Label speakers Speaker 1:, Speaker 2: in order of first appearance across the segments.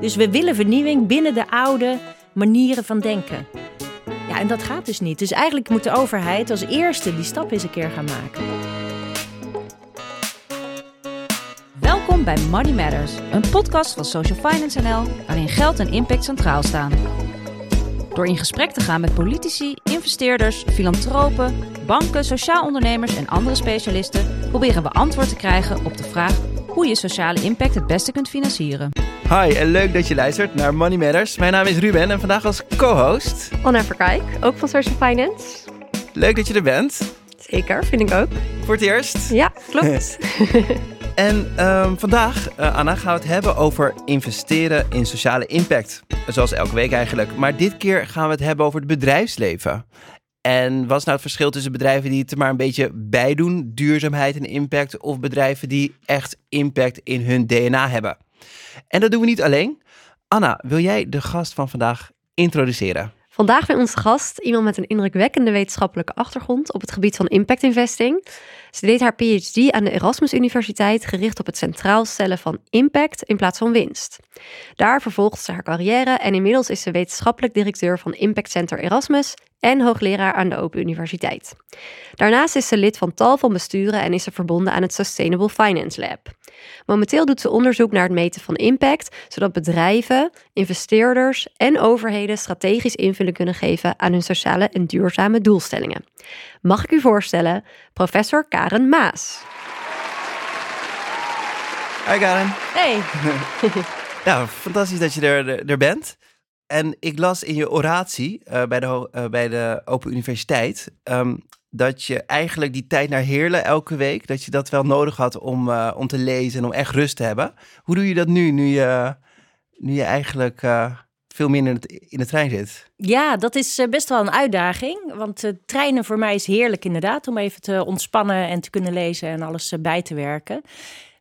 Speaker 1: Dus we willen vernieuwing binnen de oude manieren van denken. Ja, en dat gaat dus niet. Dus eigenlijk moet de overheid als eerste die stap eens een keer gaan maken.
Speaker 2: Welkom bij Money Matters, een podcast van Social Finance NL waarin geld en impact centraal staan. Door in gesprek te gaan met politici, investeerders, filantropen, banken, sociaal ondernemers en andere specialisten, proberen we antwoord te krijgen op de vraag hoe je sociale impact het beste kunt financieren.
Speaker 3: Hi en leuk dat je luistert naar Money Matters. Mijn naam is Ruben en vandaag als co-host.
Speaker 4: Anna Verkijk, ook van Social Finance.
Speaker 3: Leuk dat je er bent.
Speaker 4: Zeker, vind ik ook.
Speaker 3: Voor het eerst.
Speaker 4: Ja, klopt.
Speaker 3: En um, vandaag, uh, Anna, gaan we het hebben over investeren in sociale impact. Zoals elke week eigenlijk. Maar dit keer gaan we het hebben over het bedrijfsleven. En wat is nou het verschil tussen bedrijven die het er maar een beetje bij doen, duurzaamheid en impact, of bedrijven die echt impact in hun DNA hebben? En dat doen we niet alleen. Anna, wil jij de gast van vandaag introduceren?
Speaker 4: Vandaag bij onze gast iemand met een indrukwekkende wetenschappelijke achtergrond op het gebied van impact investing. Ze deed haar PhD aan de Erasmus Universiteit gericht op het centraal stellen van impact in plaats van winst. Daar vervolgde ze haar carrière en inmiddels is ze wetenschappelijk directeur van Impact Center Erasmus en hoogleraar aan de Open Universiteit. Daarnaast is ze lid van tal van besturen en is ze verbonden aan het Sustainable Finance Lab. Momenteel doet ze onderzoek naar het meten van impact, zodat bedrijven, investeerders en overheden strategisch invulling kunnen geven aan hun sociale en duurzame doelstellingen. Mag ik u voorstellen, professor Karen Maas.
Speaker 3: Hi Karen.
Speaker 1: Hey.
Speaker 3: ja, fantastisch dat je er, er bent. En ik las in je oratie uh, bij, de, uh, bij de Open Universiteit um, dat je eigenlijk die tijd naar Heerlen elke week, dat je dat wel nodig had om, uh, om te lezen en om echt rust te hebben. Hoe doe je dat nu, nu je, nu je eigenlijk veel minder in, in de trein zit?
Speaker 1: Ja, dat is best wel een uitdaging, want treinen voor mij is heerlijk inderdaad, om even te ontspannen en te kunnen lezen en alles bij te werken.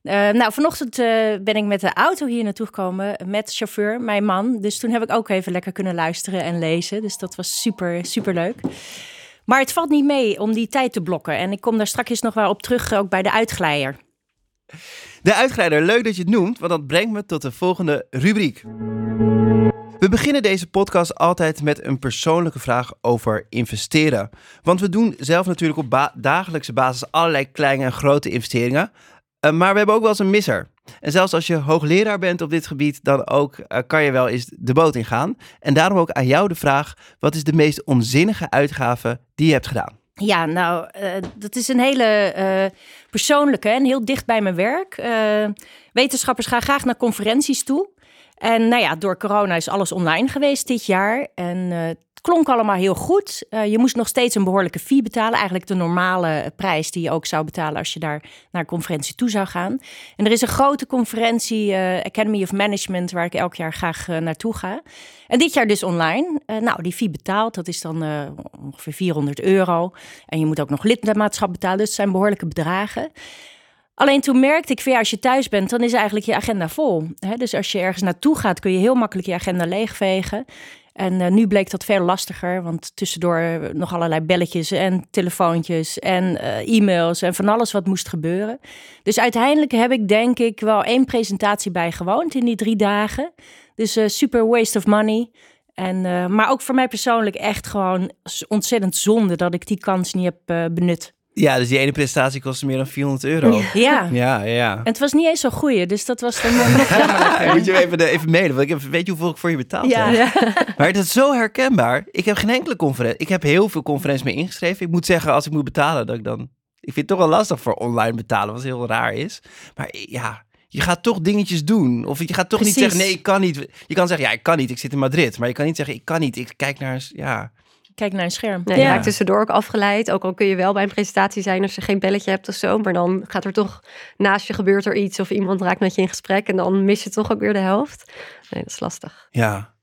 Speaker 1: Uh, nou, vanochtend uh, ben ik met de auto hier naartoe gekomen met chauffeur, mijn man. Dus toen heb ik ook even lekker kunnen luisteren en lezen. Dus dat was super, super leuk. Maar het valt niet mee om die tijd te blokken. En ik kom daar straks nog wel op terug, ook bij de uitglijder.
Speaker 3: De uitglijder, leuk dat je het noemt, want dat brengt me tot de volgende rubriek. We beginnen deze podcast altijd met een persoonlijke vraag over investeren. Want we doen zelf natuurlijk op dagelijkse basis allerlei kleine en grote investeringen. Uh, maar we hebben ook wel eens een misser. En zelfs als je hoogleraar bent op dit gebied, dan ook uh, kan je wel eens de boot ingaan. En daarom ook aan jou de vraag: wat is de meest onzinnige uitgave die je hebt gedaan?
Speaker 1: Ja, nou, uh, dat is een hele persoonlijke en heel dicht bij mijn werk. wetenschappers gaan graag naar conferenties toe. En nou ja, door corona is alles online geweest dit jaar. En klonk allemaal heel goed. Uh, je moest nog steeds een behoorlijke fee betalen. Eigenlijk de normale prijs die je ook zou betalen als je daar naar conferentie toe zou gaan. En er is een grote conferentie, uh, Academy of Management, waar ik elk jaar graag uh, naartoe ga. En dit jaar dus online. nou, die fee betaald, dat is dan ongeveer 400 euro. En je moet ook nog lidmaatschap betalen, dus het zijn behoorlijke bedragen. Alleen toen merkte ik, ja, als je thuis bent, dan is eigenlijk je agenda vol. Dus als je ergens naartoe gaat, kun je heel makkelijk je agenda leegvegen. En uh, nu bleek dat veel lastiger, want tussendoor nog allerlei belletjes en telefoontjes en uh, e-mails en van alles wat moest gebeuren. Dus uiteindelijk heb ik denk ik wel één presentatie bijgewoond in die drie dagen. Dus super waste of money. En, maar ook voor mij persoonlijk echt gewoon ontzettend zonde dat ik die kans niet heb benut.
Speaker 3: Ja, dus die ene presentatie kostte meer dan 400 euro.
Speaker 1: Ja.
Speaker 3: Ja, ja.
Speaker 1: En het was niet eens zo goeie, dus dat was dan.
Speaker 3: Moet je even, even mailen, want ik heb, weet je hoeveel ik voor je betaald ja. heb? Ja. Maar het is zo herkenbaar. Ik heb geen enkele conferentie. Ik heb heel veel conferenties mee ingeschreven. Ik moet zeggen, als ik moet betalen, dat ik dan... Ik vind het toch wel lastig voor online betalen, wat heel raar is. Maar ja, je gaat toch dingetjes doen. Of je gaat toch
Speaker 1: Precies.
Speaker 3: niet zeggen, nee, ik kan niet. Je kan zeggen, ja, ik kan niet, ik zit in Madrid. Maar je kan niet zeggen, ik kan niet, ik kijk naar... Ja,
Speaker 1: kijk naar een scherm.
Speaker 4: Nee, je raakt tussendoor ook afgeleid. Ook al kun je wel bij een presentatie zijn als je geen belletje hebt of zo. Maar dan gaat er toch naast je gebeurt er iets of iemand raakt met je in gesprek. En dan mis je toch ook weer de helft. Nee, dat is lastig.
Speaker 3: Ja.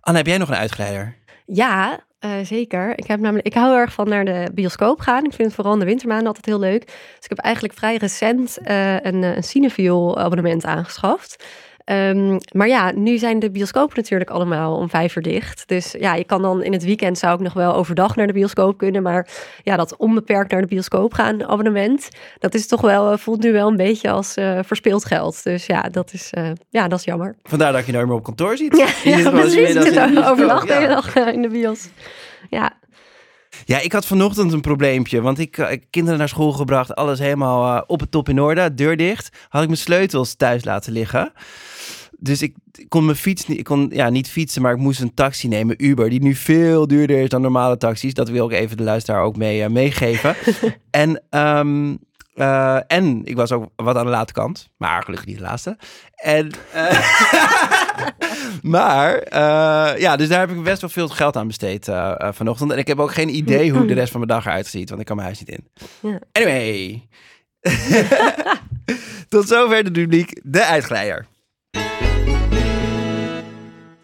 Speaker 3: Anne, heb jij nog een uitgeleider?
Speaker 4: Ja, uh, zeker. Ik, heb namelijk, ik hou heel erg van naar de bioscoop gaan. Ik vind het vooral in de wintermaanden altijd heel leuk. Dus ik heb eigenlijk vrij recent uh, een, een Cineville abonnement aangeschaft. Ehm, maar ja, nu zijn de bioscopen natuurlijk allemaal om vijf uur dicht. Dus ja, je kan dan in het weekend zou ik nog wel overdag naar de bioscoop kunnen. Maar ja, dat onbeperkt naar de bioscoop gaan abonnement, dat is toch wel, voelt nu wel een beetje als uh, verspild geld. Dus ja, dat is, uh, ja, dat is jammer.
Speaker 3: Vandaar dat je nooit meer op kantoor ziet.
Speaker 4: Ja, ja precies. Je overdag de hele dag in de bios. Ja,
Speaker 3: ja, ik had vanochtend een probleempje. Want ik, ik eh, kinderen naar school gebracht, alles helemaal uh, op het top in orde, deur dicht. Had ik mijn sleutels thuis laten liggen. Dus ik, kon mijn fiets niet, ik kon ja, niet fietsen, maar ik moest een taxi nemen, Uber, die nu veel duurder is dan normale taxis. Dat wil ik even de luisteraar ook mee uh, meegeven. en um, uh, en ik was ook wat aan de late kant, maar gelukkig niet de laatste. En, uh, maar uh, ja, dus daar heb ik best wel veel geld aan besteed vanochtend. En ik heb ook geen idee hoe de rest van mijn dag eruit ziet, want ik kan mijn huis niet in. Ja. Anyway. Tot zover de rubriek De Uitglijder.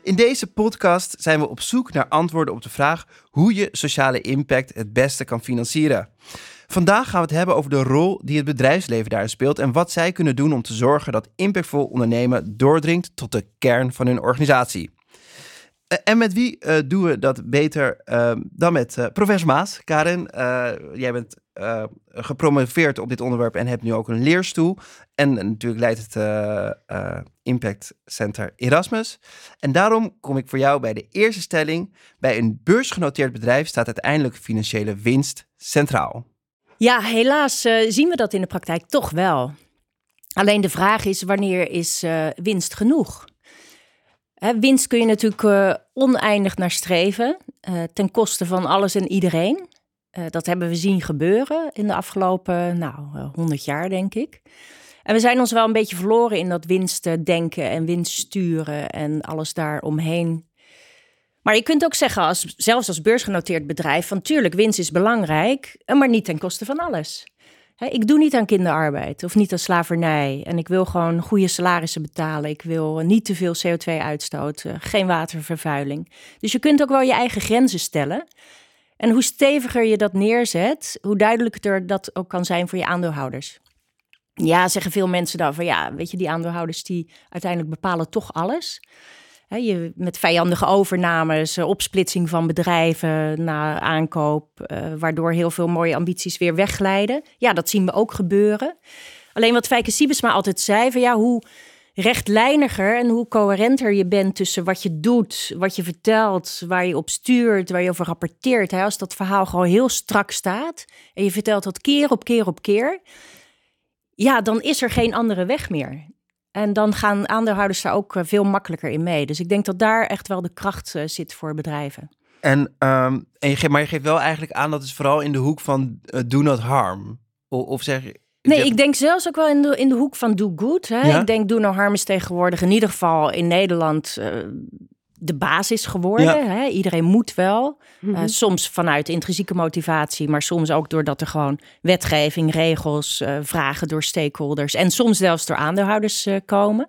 Speaker 3: In deze podcast zijn we op zoek naar antwoorden op de vraag hoe je sociale impact het beste kan financieren. Vandaag gaan we het hebben over de rol die het bedrijfsleven daarin speelt en wat zij kunnen doen om te zorgen dat impactvol ondernemen doordringt tot de kern van hun organisatie. Eh, en met wie uh, doen we dat beter uh, dan met uh, professor Maas? Karin, jij bent gepromoveerd op dit onderwerp en hebt nu ook een leerstoel. En natuurlijk leidt het Impact Center Erasmus. En daarom kom ik voor jou bij de eerste stelling. Bij een beursgenoteerd bedrijf staat uiteindelijk financiële winst centraal.
Speaker 1: Ja, helaas uh, zien we dat in de praktijk toch wel. Alleen de vraag is, wanneer is uh, winst genoeg? Hè, winst kun je natuurlijk uh, oneindig naar streven, ten koste van alles en iedereen. dat hebben we zien gebeuren in de afgelopen nou, 100 jaar, denk ik. En we zijn ons wel een beetje verloren in dat winst denken en winst sturen en alles daaromheen maar je kunt ook zeggen, als, zelfs als beursgenoteerd bedrijf, van tuurlijk, winst is belangrijk, maar niet ten koste van alles. ik doe niet aan kinderarbeid of niet aan slavernij. En ik wil gewoon goede salarissen betalen. Ik wil niet te veel CO2 uitstoten, geen watervervuiling. Dus je kunt ook wel je eigen grenzen stellen. En hoe steviger je dat neerzet, hoe duidelijker dat ook kan zijn voor je aandeelhouders. Ja, zeggen veel mensen dan van ja, weet je, die aandeelhouders die uiteindelijk bepalen toch alles je, met vijandige overnames, eh, opsplitsing van bedrijven na aankoop, uh, waardoor heel veel mooie ambities weer wegglijden. Ja, dat zien we ook gebeuren. Alleen wat Fijke Siebesma altijd zei, van ja, hoe rechtlijniger en hoe coherenter je bent tussen wat je doet, wat je vertelt, waar je op stuurt, waar je over rapporteert. Als dat verhaal gewoon heel strak staat en je vertelt dat keer op keer op keer, ja, dan is er geen andere weg meer. En dan gaan aandeelhouders daar ook eh, veel makkelijker in mee. Dus ik denk dat daar echt wel de kracht eh, zit voor bedrijven.
Speaker 3: En, um, en je geeft, maar je geeft wel eigenlijk aan dat het vooral in de hoek van uh, do not harm. Of, of zeg.
Speaker 1: Nee, ik denk zelfs ook wel in de, in de hoek van do good. Hè? Ik denk do no harm is tegenwoordig in ieder geval in Nederland uh, de basis geworden. Hè? Iedereen moet wel. Mm soms vanuit intrinsieke motivatie, maar soms ook doordat er gewoon wetgeving, regels, uh, vragen door stakeholders en soms zelfs door aandeelhouders uh, komen.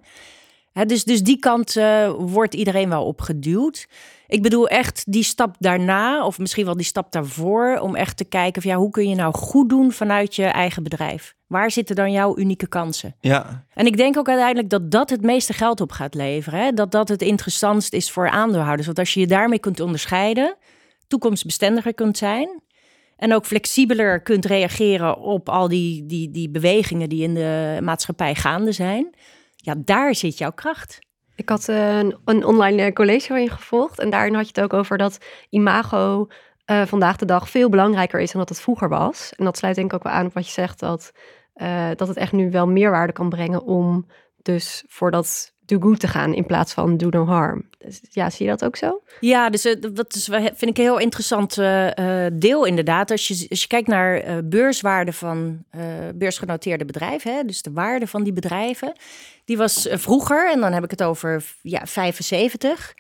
Speaker 1: Dus, dus die kant wordt iedereen wel opgeduwd. Ik bedoel echt die stap daarna, of misschien wel die stap daarvoor, om echt te kijken van ja, hoe kun je nou goed doen vanuit je eigen bedrijf? Waar zitten dan jouw unieke kansen?
Speaker 3: Ja.
Speaker 1: En ik denk ook uiteindelijk dat dat het meeste geld op gaat leveren. Hè? Dat dat het interessantst is voor aandeelhouders. Want als je je daarmee kunt onderscheiden, toekomstbestendiger kunt zijn. En ook flexibeler kunt reageren op al die, die, die bewegingen die in de maatschappij gaande zijn. Ja, daar zit jouw kracht.
Speaker 4: Ik had eh, een, een online eh, college je gevolgd. En daarin had je het ook over dat imago uh, vandaag de dag veel belangrijker is dan dat het vroeger was. En dat sluit denk ik ook wel aan op wat je zegt, dat, dat het echt nu wel meerwaarde kan brengen om dus voor dat do good te gaan in plaats van do no harm. Dus, ja, zie je dat ook zo?
Speaker 1: Ja, dus uh, dat is, vind ik een heel interessant uh, deel inderdaad. Als je, als je kijkt naar uh, beurswaarde van beursgenoteerde bedrijven, hè, dus de waarde van die bedrijven, die was vroeger, en dan heb ik het over ja, 75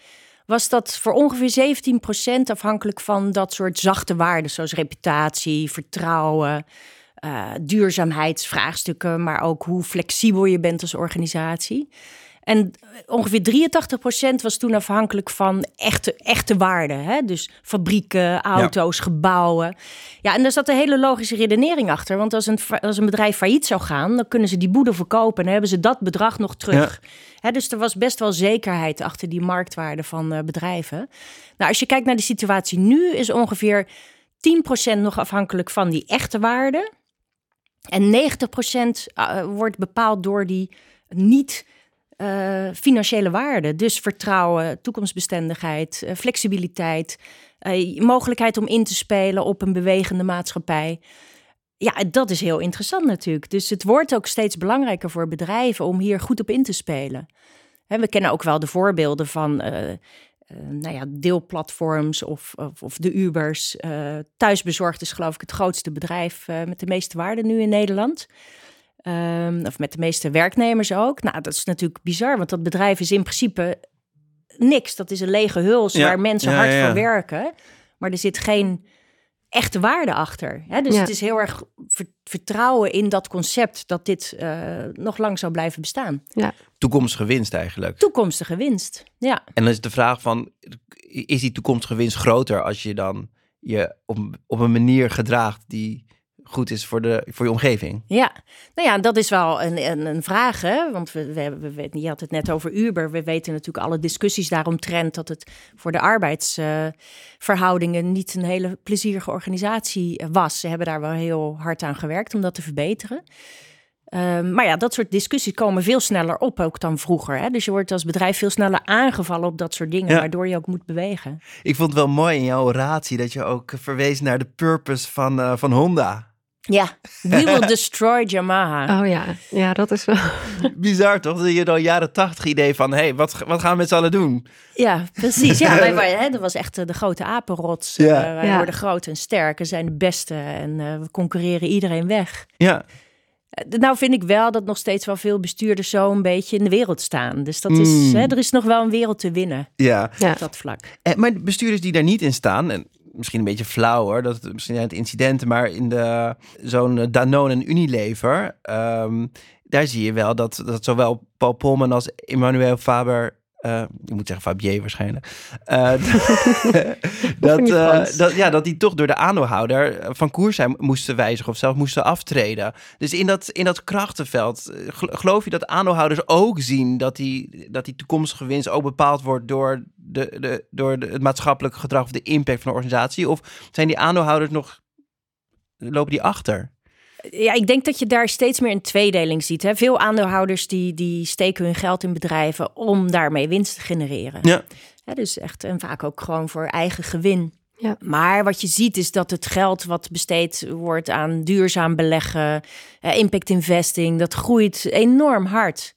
Speaker 1: was dat voor ongeveer 17% afhankelijk van dat soort zachte waarden, zoals reputatie, vertrouwen, uh, duurzaamheidsvraagstukken, maar ook hoe flexibel je bent als organisatie. En ongeveer 83% was toen afhankelijk van echte, echte waarden. Hè? Dus fabrieken, auto's, gebouwen. Ja, en daar zat een hele logische redenering achter. Want als een, als een bedrijf failliet zou gaan, dan kunnen ze die boede verkopen en hebben ze dat bedrag nog terug. Hè, dus er was best wel zekerheid achter die marktwaarde van uh, bedrijven. Nou, als je kijkt naar de situatie nu, is ongeveer 10% nog afhankelijk van die echte waarde. En 90% uh, wordt bepaald door die niet uh, financiële waarden. Dus vertrouwen, toekomstbestendigheid, uh, flexibiliteit, uh, mogelijkheid om in te spelen op een bewegende maatschappij. Ja, dat is heel interessant natuurlijk. Dus het wordt ook steeds belangrijker voor bedrijven om hier goed op in te spelen. We kennen ook wel de voorbeelden van nou ja, deelplatforms of, of, of de Ubers. thuisbezorgd is geloof ik het grootste bedrijf met de meeste waarde nu in Nederland. Um, of met de meeste werknemers ook. Nou, dat is natuurlijk bizar, want dat bedrijf is in principe niks. Dat is een lege huls ja. waar mensen ja, hard ja, voor werken. Maar er zit geen echte waarde achter. Hè? Dus het is heel erg vertrouwen in dat concept dat dit uh, nog lang zou blijven bestaan.
Speaker 3: Ja. Toekomstige winst eigenlijk.
Speaker 1: Toekomstige winst, ja.
Speaker 3: En dan is de vraag van, is die toekomstige winst groter als je dan je op, op een manier gedraagt die goed is voor, de, voor je omgeving.
Speaker 1: Ja, nou ja, dat is wel een, een, een vraag. Hè? Want we, we, we, we, je had het net over Uber. We weten natuurlijk alle discussies daaromtrent dat het voor de arbeidsverhoudingen uh, niet een hele plezierige organisatie was. Ze hebben daar wel heel hard aan gewerkt om dat te verbeteren. Um, maar ja, dat soort discussies komen veel sneller op ook dan vroeger. Hè? Dus je wordt als bedrijf veel sneller aangevallen op dat soort dingen, ja. waardoor je ook moet bewegen.
Speaker 3: Ik vond het wel mooi in jouw oratie dat je ook verwees naar de purpose van, uh, van Honda.
Speaker 1: Ja, we will destroy Yamaha.
Speaker 4: Oh ja, ja, dat is wel...
Speaker 3: Bizar toch? Dat je dan jaren tachtig idee van, hé, hey, wat, wat gaan we met z'n allen doen?
Speaker 1: Ja, precies. Ja, wij, wij, hè, dat was echt de grote apenrots. Ja. Uh, wij ja. worden groot en sterk en zijn de beste en uh, we concurreren iedereen weg.
Speaker 3: Ja.
Speaker 1: Nou vind ik wel dat nog steeds wel veel bestuurders zo een beetje in de wereld staan. Dus dat is, mm. hè, er is nog wel een wereld te winnen
Speaker 3: ja.
Speaker 1: op dat vlak.
Speaker 3: En, maar bestuurders die daar niet in staan, en misschien een beetje flauw hoor, dat het misschien het incidenten, maar in de zo'n Danone en Unilever, um, daar zie je wel dat, dat zowel Paul Polman als Emmanuel Faber uh, ik moet zeggen Fabier waarschijnlijk. Uh, dat, uh, dat, ja, dat die toch door de aandeelhouder van koers zijn moesten wijzigen of zelf moesten aftreden. Dus in dat, in dat krachtenveld, geloof je dat aandeelhouders ook zien dat die, dat die toekomstige winst ook bepaald wordt door, de, de, door de, het maatschappelijke gedrag of de impact van de organisatie? Of zijn die aandeelhouders nog, lopen die achter?
Speaker 1: Ja, ik denk dat je daar steeds meer een tweedeling ziet. Hè? Veel aandeelhouders die, die steken hun geld in bedrijven om daarmee winst te genereren.
Speaker 3: Ja.
Speaker 1: ja dus echt en vaak ook gewoon voor eigen gewin.
Speaker 4: Ja.
Speaker 1: Maar wat je ziet is dat het geld wat besteed wordt aan duurzaam beleggen, eh, impact investing, dat groeit enorm hard.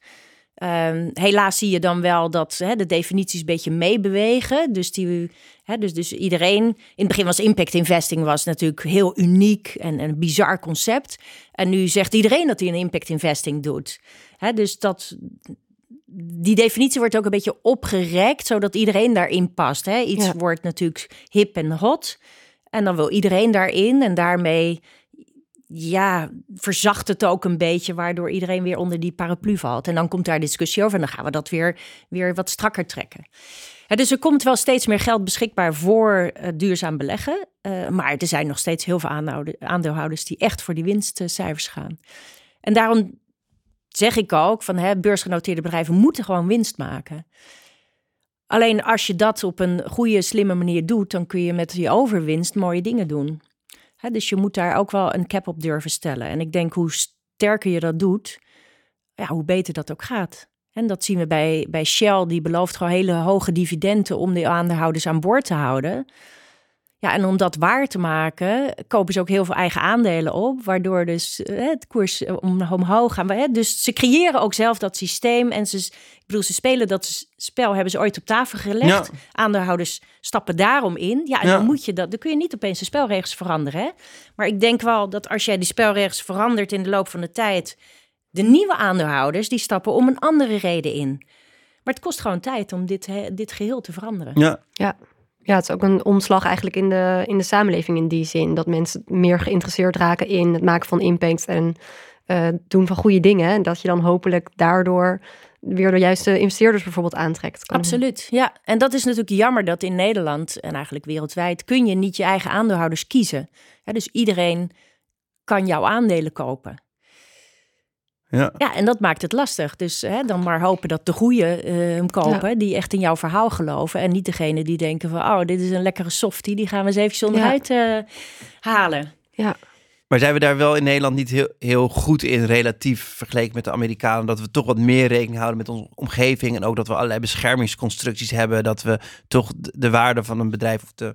Speaker 1: Um, helaas zie je dan wel dat de definities een beetje meebewegen. Dus, die, dus, dus iedereen, in het begin was impact investing was natuurlijk heel uniek en, en een bizar concept. En nu zegt iedereen dat hij een impact investing doet. Dus dat, die definitie wordt ook een beetje opgerekt, zodat iedereen daarin past. Hè. Iets ja. wordt natuurlijk hip en hot. En dan wil iedereen daarin en daarmee ja, verzacht het ook een beetje, waardoor iedereen weer onder die paraplu valt. En dan komt daar discussie over en dan gaan we dat weer, weer wat strakker trekken. Dus er komt wel steeds meer geld beschikbaar voor uh, duurzaam beleggen. Uh, maar er zijn nog steeds heel veel aandeelhouders die echt voor die winstcijfers gaan. En daarom zeg ik ook van hè, beursgenoteerde bedrijven moeten gewoon winst maken. Alleen als je dat op een goede, slimme manier doet, dan kun je met die overwinst mooie dingen doen dus je moet daar ook wel een cap op durven stellen. En ik denk hoe sterker je dat doet, ja, hoe beter dat ook gaat. En dat zien we bij, bij Shell, die belooft gewoon hele hoge dividenden om de aandeelhouders aan boord te houden. Ja, en om dat waar te maken, kopen ze ook heel veel eigen aandelen op, waardoor dus hè, het koers eh, om, omhoog gaan. Hè? Dus ze creëren ook zelf dat systeem en ze, ik bedoel, ze spelen dat spel, hebben ze ooit op tafel gelegd. Ja. Aandeelhouders stappen daarom in. Ja, en ja. dan moet je dat, dan kun je niet opeens de spelregels veranderen. Hè? Maar ik denk wel dat als jij die spelregels verandert in de loop van de tijd, de nieuwe aandeelhouders, die stappen om een andere reden in. Maar het kost gewoon tijd om dit, dit geheel te veranderen.
Speaker 3: Ja.
Speaker 4: ja. Ja, het is ook een omslag eigenlijk in de, in de samenleving in die zin. Dat mensen meer geïnteresseerd raken in het maken van impact en eh, doen van goede dingen. En dat je dan hopelijk daardoor weer de juiste investeerders bijvoorbeeld aantrekt.
Speaker 1: Absoluut, ja. En dat is natuurlijk jammer dat in Nederland en eigenlijk wereldwijd kun je niet je eigen aandeelhouders kiezen. Dus iedereen kan jouw aandelen kopen.
Speaker 3: Ja.
Speaker 1: Ja, en dat maakt het lastig. Dus hè, dan maar hopen dat de goeie eh, hem kopen, die echt in jouw verhaal geloven. En niet degene die denken van, oh, dit is een lekkere softie, die gaan we eens even onderuit eh, halen.
Speaker 4: Ja,
Speaker 3: Maar zijn we daar wel in Nederland niet heel, heel goed in, relatief vergeleken met de Amerikanen? Dat we toch wat meer rekening houden met onze omgeving. En ook dat we allerlei beschermingsconstructies hebben. Dat we toch de de waarde van een bedrijf of de,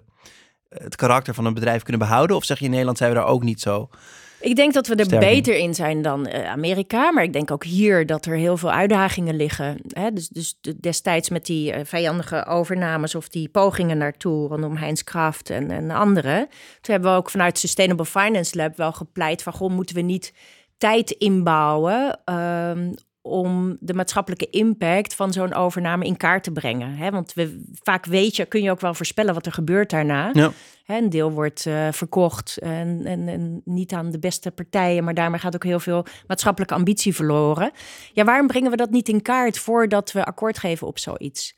Speaker 3: het karakter van een bedrijf kunnen behouden. Of zeg je in Nederland zijn we daar ook niet zo?
Speaker 1: Ik denk dat we er beter in zijn dan eh, Amerika. Maar ik denk ook hier dat er heel veel uitdagingen liggen. Hè? Dus, dus de- destijds met die eh, vijandige overnames of die pogingen naartoe rondom Heinz Kraft en, en anderen. Toen hebben we ook vanuit Sustainable Finance Lab wel gepleit van... Goh, moeten we niet tijd inbouwen ehm, om de maatschappelijke impact van zo'n overname in kaart te brengen. Hè? Want we, vaak weet je, kun je ook wel voorspellen wat er gebeurt daarna.
Speaker 3: Ja.
Speaker 1: Hè, een deel wordt eh, verkocht en, en, en niet aan de beste partijen, maar daarmee gaat ook heel veel maatschappelijke ambitie verloren. Ja, waarom brengen we dat niet in kaart voordat we akkoord geven op zoiets?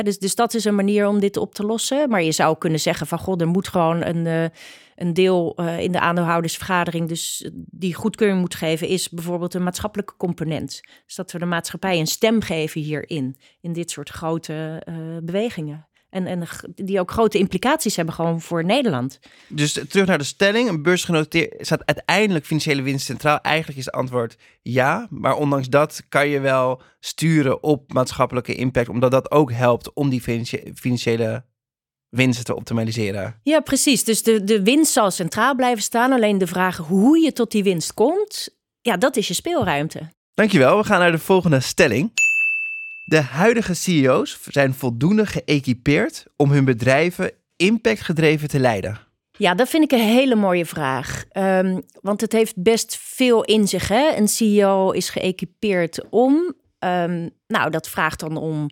Speaker 1: Dus, dus dat is een manier om dit op te lossen. Maar je zou kunnen zeggen van god, er moet gewoon een, eh, een deel eh, in de aandeelhoudersvergadering, dus die goedkeuring moet geven, is bijvoorbeeld een maatschappelijke component. Dus dat we de maatschappij een stem geven hierin, in dit soort grote eh, bewegingen. En, en die ook grote implicaties hebben gewoon voor Nederland.
Speaker 3: Dus terug naar de stelling. Een beursgenoteerd staat uiteindelijk financiële winst centraal. Eigenlijk is het antwoord ja. Maar ondanks dat kan je wel sturen op maatschappelijke impact. Omdat dat ook helpt om die financiële winsten te optimaliseren.
Speaker 1: Ja, precies. Dus de, de winst zal centraal blijven staan. Alleen de vraag hoe je tot die winst komt, ja, dat is je speelruimte.
Speaker 3: Dankjewel. We gaan naar de volgende stelling. De huidige CEO's zijn voldoende geëquipeerd om hun bedrijven impactgedreven te leiden.
Speaker 1: Ja, dat vind ik een hele mooie vraag. Ehm, want het heeft best veel in zich. Hè? Een CEO is geëquipeerd om. ehm, nou, dat vraagt dan om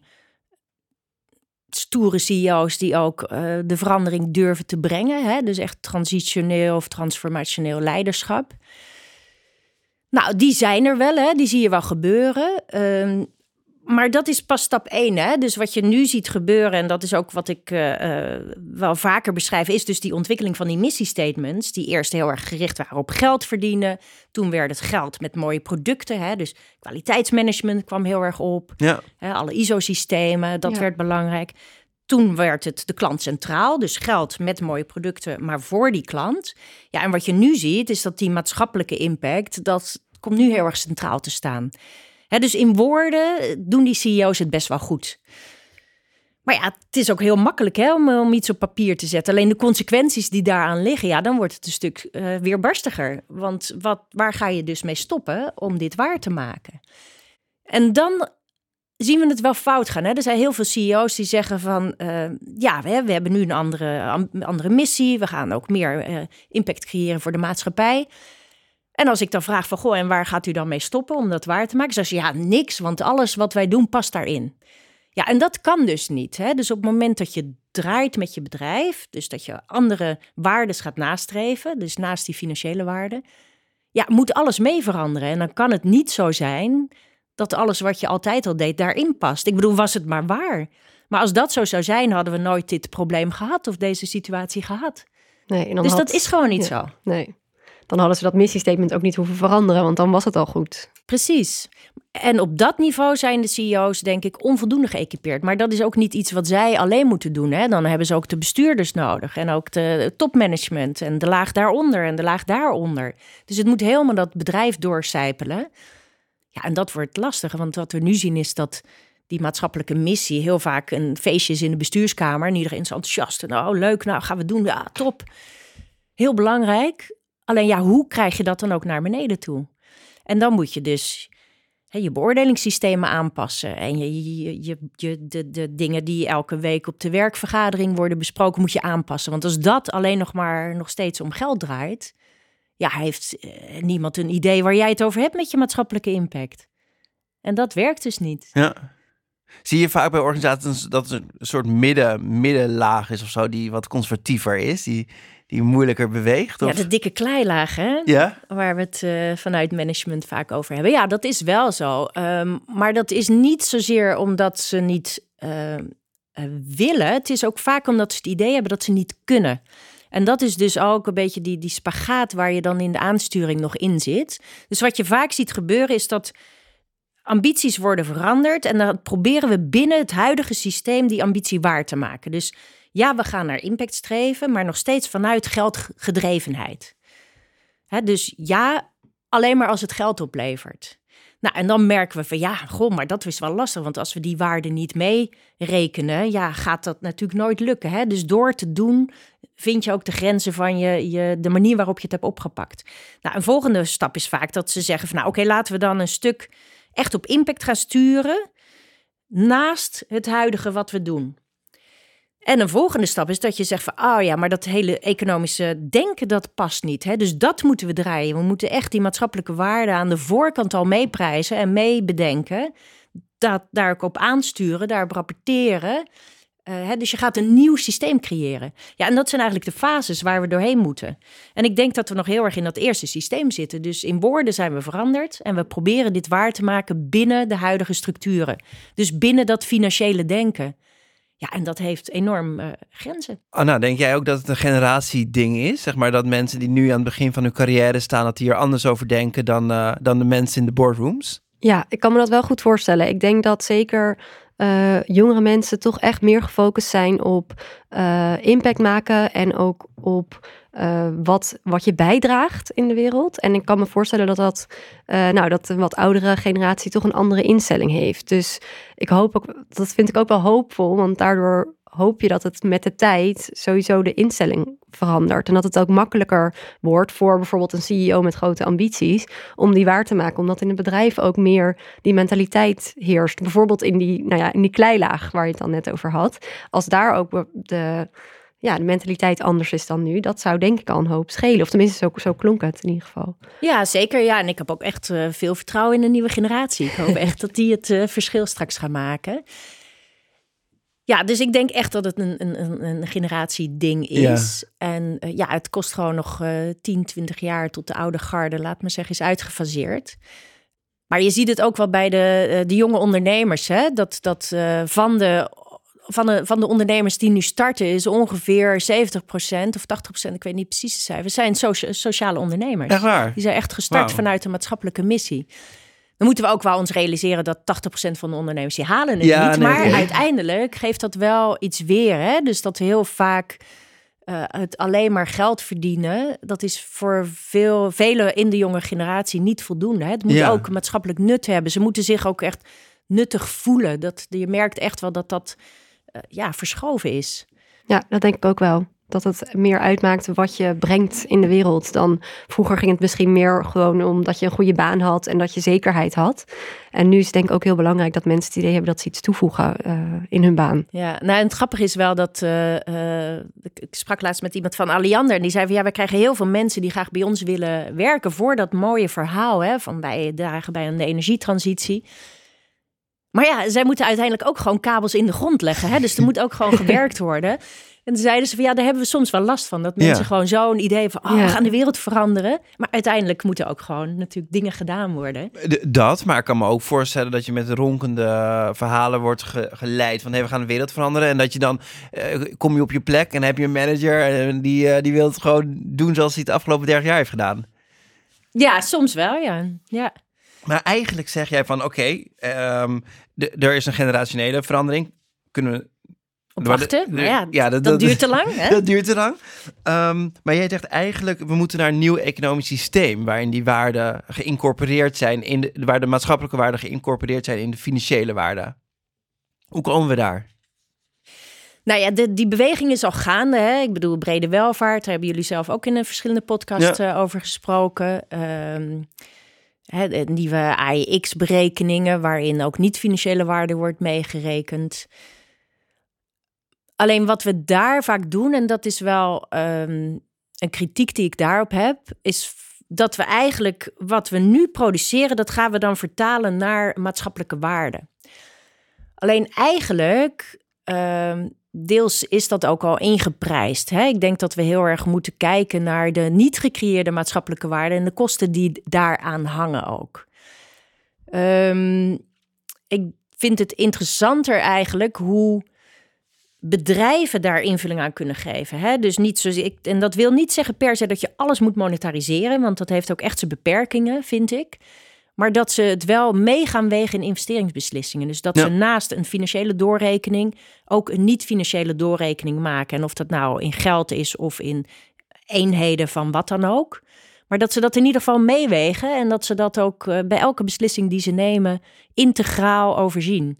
Speaker 1: stoere CEO's die ook eh, de verandering durven te brengen. Hè? Dus echt transitioneel of transformationeel leiderschap. Nou, die zijn er wel, hè? die zie je wel gebeuren. Ehm, maar dat is pas stap één. Hè? Dus wat je nu ziet gebeuren, en dat is ook wat ik eh, eh, wel vaker beschrijf, is dus die ontwikkeling van die missiestatements, die eerst heel erg gericht waren op geld verdienen. Toen werd het geld met mooie producten. Hè? Dus kwaliteitsmanagement kwam heel erg op.
Speaker 3: Ja,
Speaker 1: Hè? Alle ISO-systemen, dat
Speaker 4: Ja.
Speaker 1: werd belangrijk. Toen werd het de klant centraal, dus geld met mooie producten, maar voor die klant. Ja, en wat je nu ziet, is dat die maatschappelijke impact, dat komt nu heel erg centraal te staan. Dus in woorden doen die CEO's het best wel goed. Maar ja, het is ook heel makkelijk hè, om, iets op papier te zetten. Alleen de consequenties die daaraan liggen, ja, dan wordt het een stuk eh weerbarstiger. Want wat, waar ga je dus mee stoppen om dit waar te maken? En dan zien we het wel fout gaan. Hè? Er zijn heel veel CEO's die zeggen van... eh, ja, we, we hebben nu een andere, andere missie. We gaan ook meer eh, impact creëren voor de maatschappij. En als ik dan vraag van... Goh, en waar gaat u dan mee stoppen om dat waar te maken? Zeggen ze, ja, niks, want alles wat wij doen past daarin. Ja, en dat kan dus niet. Hè? Dus op het moment dat je draait met je bedrijf... dus dat je andere waarden gaat nastreven... dus naast die financiële waarden... ja, moet alles mee veranderen. En dan kan het niet zo zijn dat alles wat je altijd al deed daarin past. Ik bedoel, was het maar waar. Maar als dat zo zou zijn, hadden we nooit dit probleem gehad of deze situatie gehad.
Speaker 4: nee.
Speaker 1: Dus
Speaker 4: had-
Speaker 1: dat is gewoon niet
Speaker 4: ja.
Speaker 1: zo.
Speaker 4: Nee. Dan hadden ze dat missiestatement ook niet hoeven veranderen, want dan was het al goed.
Speaker 1: Precies. En op dat niveau zijn de CEO's, denk ik, onvoldoende geëquipeerd. Maar dat is ook niet iets wat zij alleen moeten doen. Hè? Dan hebben ze ook de bestuurders nodig. En ook de topmanagement. En de laag daaronder en de laag daaronder. Dus het moet helemaal dat bedrijf doorcijpelen. Ja, en dat wordt lastig. Want wat we nu zien is dat die maatschappelijke missie heel vaak een feestje is in de bestuurskamer. En iedereen is enthousiast. En oh, leuk, nou gaan we doen. Ja, top. Heel belangrijk. Alleen ja, hoe krijg je dat dan ook naar beneden toe? En dan moet je dus hè, je beoordelingssystemen aanpassen. En je, je, je, de, de dingen die elke week op de werkvergadering worden besproken, moet je aanpassen. Want als dat alleen nog maar nog steeds om geld draait, ja, heeft eh, niemand een idee waar jij het over hebt met je maatschappelijke impact. En dat werkt dus niet.
Speaker 3: ja. Zie je vaak bij organisaties dat er een soort midden, middenlaag is of zo, die wat conservatiever is, die, die moeilijker beweegt?
Speaker 1: Ja,
Speaker 3: Of?
Speaker 1: de dikke kleilaag, hè?
Speaker 3: Ja?
Speaker 1: Waar we het eh, vanuit management vaak over hebben. Ja, dat is wel zo. Ehm, maar dat is niet zozeer omdat ze niet eh, eh, willen. Het is ook vaak omdat ze het idee hebben dat ze niet kunnen. En dat is dus ook een beetje die, die spagaat waar je dan in de aansturing nog in zit. Dus wat je vaak ziet gebeuren is dat ambities worden veranderd. En dan proberen we binnen het huidige systeem die ambitie waar te maken. Dus ja, we gaan naar impact streven, maar nog steeds vanuit geldgedrevenheid. Dus ja, alleen maar als het geld oplevert. Nou, en dan merken we van ja, goh, maar dat is wel lastig. Want als we die waarde niet meerekenen, ja, gaat dat natuurlijk nooit lukken. Hè? Dus door te doen, vind je ook de grenzen van je, je, de manier waarop je het hebt opgepakt. Nou, een volgende stap is vaak dat ze zeggen van nou, oké, laten we dan een stuk echt op impact gaan sturen. Naast het huidige wat we doen. En een volgende stap is dat je zegt van, oh ja, maar dat hele economische denken, dat past niet. Hè? Dus dat moeten we draaien. We moeten echt die maatschappelijke waarden aan de voorkant al meeprijzen en meebedenken. Dat, daar op aansturen, daarop rapporteren. Uh, hè? Dus je gaat een nieuw systeem creëren. Ja, en dat zijn eigenlijk de fases waar we doorheen moeten. En ik denk dat we nog heel erg in dat eerste systeem zitten. Dus in woorden zijn we veranderd en we proberen dit waar te maken binnen de huidige structuren. Dus binnen dat financiële denken. Ja, en dat heeft enorm uh, grenzen.
Speaker 3: Anna, denk jij ook dat het een generatieding is? Zeg maar dat mensen die nu aan het begin van hun carrière staan, dat die er anders over denken dan, uh, dan de mensen in de boardrooms?
Speaker 4: Ja, ik kan me dat wel goed voorstellen. Ik denk dat zeker uh, jongere mensen toch echt meer gefocust zijn op impact maken en ook op uh, wat, wat je bijdraagt in de wereld. En ik kan me voorstellen dat dat, nou, dat een wat oudere generatie toch een andere instelling heeft. Dus ik hoop ook, dat vind ik ook wel hoopvol, want daardoor hoop je dat het met de tijd sowieso de instelling verandert. En dat het ook makkelijker wordt voor bijvoorbeeld een CEO met grote ambities om die waar te maken. Omdat in het bedrijf ook meer die mentaliteit heerst. Bijvoorbeeld in die, nou ja, in die kleilaag waar je het dan net over had. Als daar ook de ja, de mentaliteit anders is dan nu. Dat zou denk ik al een hoop schelen. Of tenminste, zo, zo klonk het in ieder geval.
Speaker 1: Ja, zeker. Ja, en ik heb ook echt uh, veel vertrouwen in de nieuwe generatie. Ik hoop echt dat die het uh, verschil straks gaan maken. Ja, dus ik denk echt dat het een, een, een generatieding is. Ja. En uh, ja, het kost gewoon nog 10, 20 jaar tot de oude garde, laat maar zeggen, is uitgefaseerd. Maar je ziet het ook wel bij de, de jonge ondernemers, hè? dat, dat van de van de, van de ondernemers die nu starten is ongeveer 70% of 80%, ik weet niet precies de cijfers, zijn socia sociale ondernemers.
Speaker 3: Echt waar?
Speaker 1: Die zijn echt gestart wow. vanuit een maatschappelijke missie. Dan moeten we ook wel ons realiseren dat 80% van de ondernemers die halen het
Speaker 3: ja,
Speaker 1: niet.
Speaker 3: Nee,
Speaker 1: maar
Speaker 3: nee.
Speaker 1: uiteindelijk geeft dat wel iets weer. Hè? Dus dat heel vaak uh, het alleen maar geld verdienen, dat is voor veel, velen in de jonge generatie niet voldoende. Hè? Het moet
Speaker 3: Ja.
Speaker 1: ook maatschappelijk nut hebben. Ze moeten zich ook echt nuttig voelen. Dat, je merkt echt wel dat dat uh, ja, verschoven is.
Speaker 4: Ja, dat denk ik ook wel. Dat het meer uitmaakt wat je brengt in de wereld dan vroeger ging het misschien meer gewoon omdat je een goede baan had en dat je zekerheid had. En nu is het denk ik ook heel belangrijk dat mensen het idee hebben dat ze iets toevoegen uh, in hun baan.
Speaker 1: Ja, nou en het grappige is wel dat uh, ik, ik, sprak laatst met iemand van Alliander en die zei van ja, we krijgen heel veel mensen die graag bij ons willen werken voor dat mooie verhaal hè, van wij dragen bij aan de energietransitie. Maar ja, zij moeten uiteindelijk ook gewoon kabels in de grond leggen. Hè? Dus er moet ook gewoon gewerkt worden. En toen zeiden ze van ja, daar hebben we soms wel last van. Dat mensen
Speaker 3: Ja.
Speaker 1: gewoon zo'n idee van, oh,
Speaker 4: Ja.
Speaker 1: we gaan de wereld veranderen. Maar uiteindelijk moeten ook gewoon natuurlijk dingen gedaan worden.
Speaker 3: Dat, maar ik kan me ook voorstellen dat je met ronkende verhalen wordt ge- geleid van hey, we gaan de wereld veranderen. En dat je dan eh, kom je op je plek en heb je een manager en die, eh, die wil het gewoon doen zoals hij het afgelopen 30 jaar heeft gedaan.
Speaker 1: Ja, soms wel, ja. ja.
Speaker 3: Maar eigenlijk zeg jij van oké, ehm, er is een generationele verandering. Kunnen we
Speaker 1: Op wachten. Maar ja,
Speaker 3: ja,
Speaker 1: dat,
Speaker 3: dat- dat-
Speaker 1: duurt te lang. Hè?
Speaker 3: Dat duurt te lang. Ehm, maar jij zegt eigenlijk, we moeten naar een nieuw economisch systeem... waarin die waarden geïncorporeerd zijn... In de, waar de maatschappelijke waarden geïncorporeerd zijn in de financiële waarden. Hoe komen we daar?
Speaker 1: Nou ja, de, die beweging is al gaande. Hè? Ik bedoel, brede welvaart. Daar hebben jullie zelf ook in een verschillende podcasts
Speaker 3: Ja.
Speaker 1: eh, over gesproken. Ehm, hè, de nieuwe AIX-berekeningen, waarin ook niet-financiële waarde wordt meegerekend. Alleen wat we daar vaak doen, en dat is wel ehm, een kritiek die ik daarop heb, is dat we eigenlijk wat we nu produceren, dat gaan we dan vertalen naar maatschappelijke waarden. Alleen eigenlijk ehm, deels is dat ook al ingeprijsd. Hè? Ik denk dat we heel erg moeten kijken naar de niet gecreëerde maatschappelijke waarden en de kosten die daaraan hangen ook. Ehm, ik vind het interessanter eigenlijk hoe bedrijven daar invulling aan kunnen geven. Hè? Dus niet zoals ik, en dat wil niet zeggen per se dat je alles moet monetariseren, want dat heeft ook echt zijn beperkingen, vind ik. Maar dat ze het wel mee gaan wegen in investeringsbeslissingen. Dus dat ze naast een financiële doorrekening ook een niet-financiële doorrekening maken. En of dat nou in geld is of in eenheden van wat dan ook. Maar dat ze dat in ieder geval meewegen en dat ze dat ook eh, bij elke beslissing die ze nemen integraal overzien.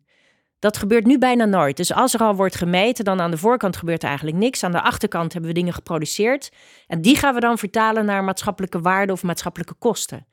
Speaker 1: Dat gebeurt nu bijna nooit. Dus als er al wordt gemeten, dan aan de voorkant gebeurt er eigenlijk niks. Aan de achterkant hebben we dingen geproduceerd. En die gaan we dan vertalen naar maatschappelijke waarden of maatschappelijke kosten.